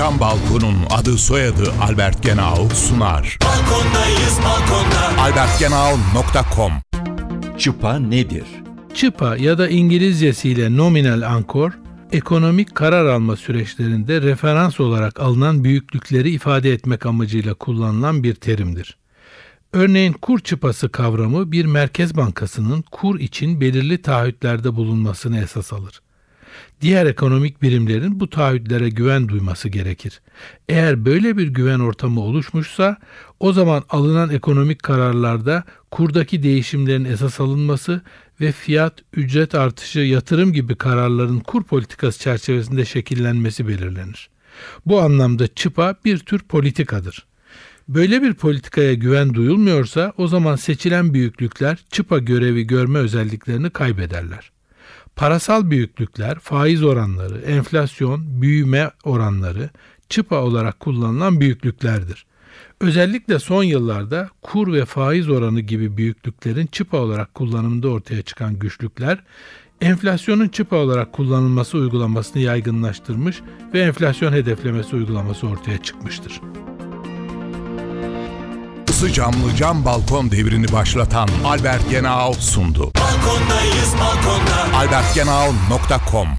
Cam Balkon'un adı soyadı Albert Genau sunar. Balkondayız balkonda. albertgenau.com Çıpa nedir? Çıpa ya da İngilizcesiyle nominal ankor, ekonomik karar alma süreçlerinde referans olarak alınan büyüklükleri ifade etmek amacıyla kullanılan bir terimdir. Örneğin kur çıpası kavramı bir merkez bankasının kur için belirli taahhütlerde bulunmasını esas alır. Diğer ekonomik birimlerin bu taahhütlere güven duyması gerekir. Eğer böyle bir güven ortamı oluşmuşsa o zaman alınan ekonomik kararlarda kurdaki değişimlerin esas alınması ve fiyat, ücret artışı, yatırım gibi kararların kur politikası çerçevesinde şekillenmesi belirlenir. Bu anlamda çıpa bir tür politikadır. Böyle bir politikaya güven duyulmuyorsa o zaman seçilen büyüklükler çıpa görevi görme özelliklerini kaybederler. Parasal büyüklükler, faiz oranları, enflasyon, büyüme oranları çıpa olarak kullanılan büyüklüklerdir. Özellikle son yıllarda kur ve faiz oranı gibi büyüklüklerin çıpa olarak kullanımında ortaya çıkan güçlükler, enflasyonun çıpa olarak kullanılması uygulamasını yaygınlaştırmış ve enflasyon hedeflemesi uygulaması ortaya çıkmıştır. Isı camlı cam balkon devrini başlatan Albert Genau sundu. Balkondayız balkonda. albertgenau.com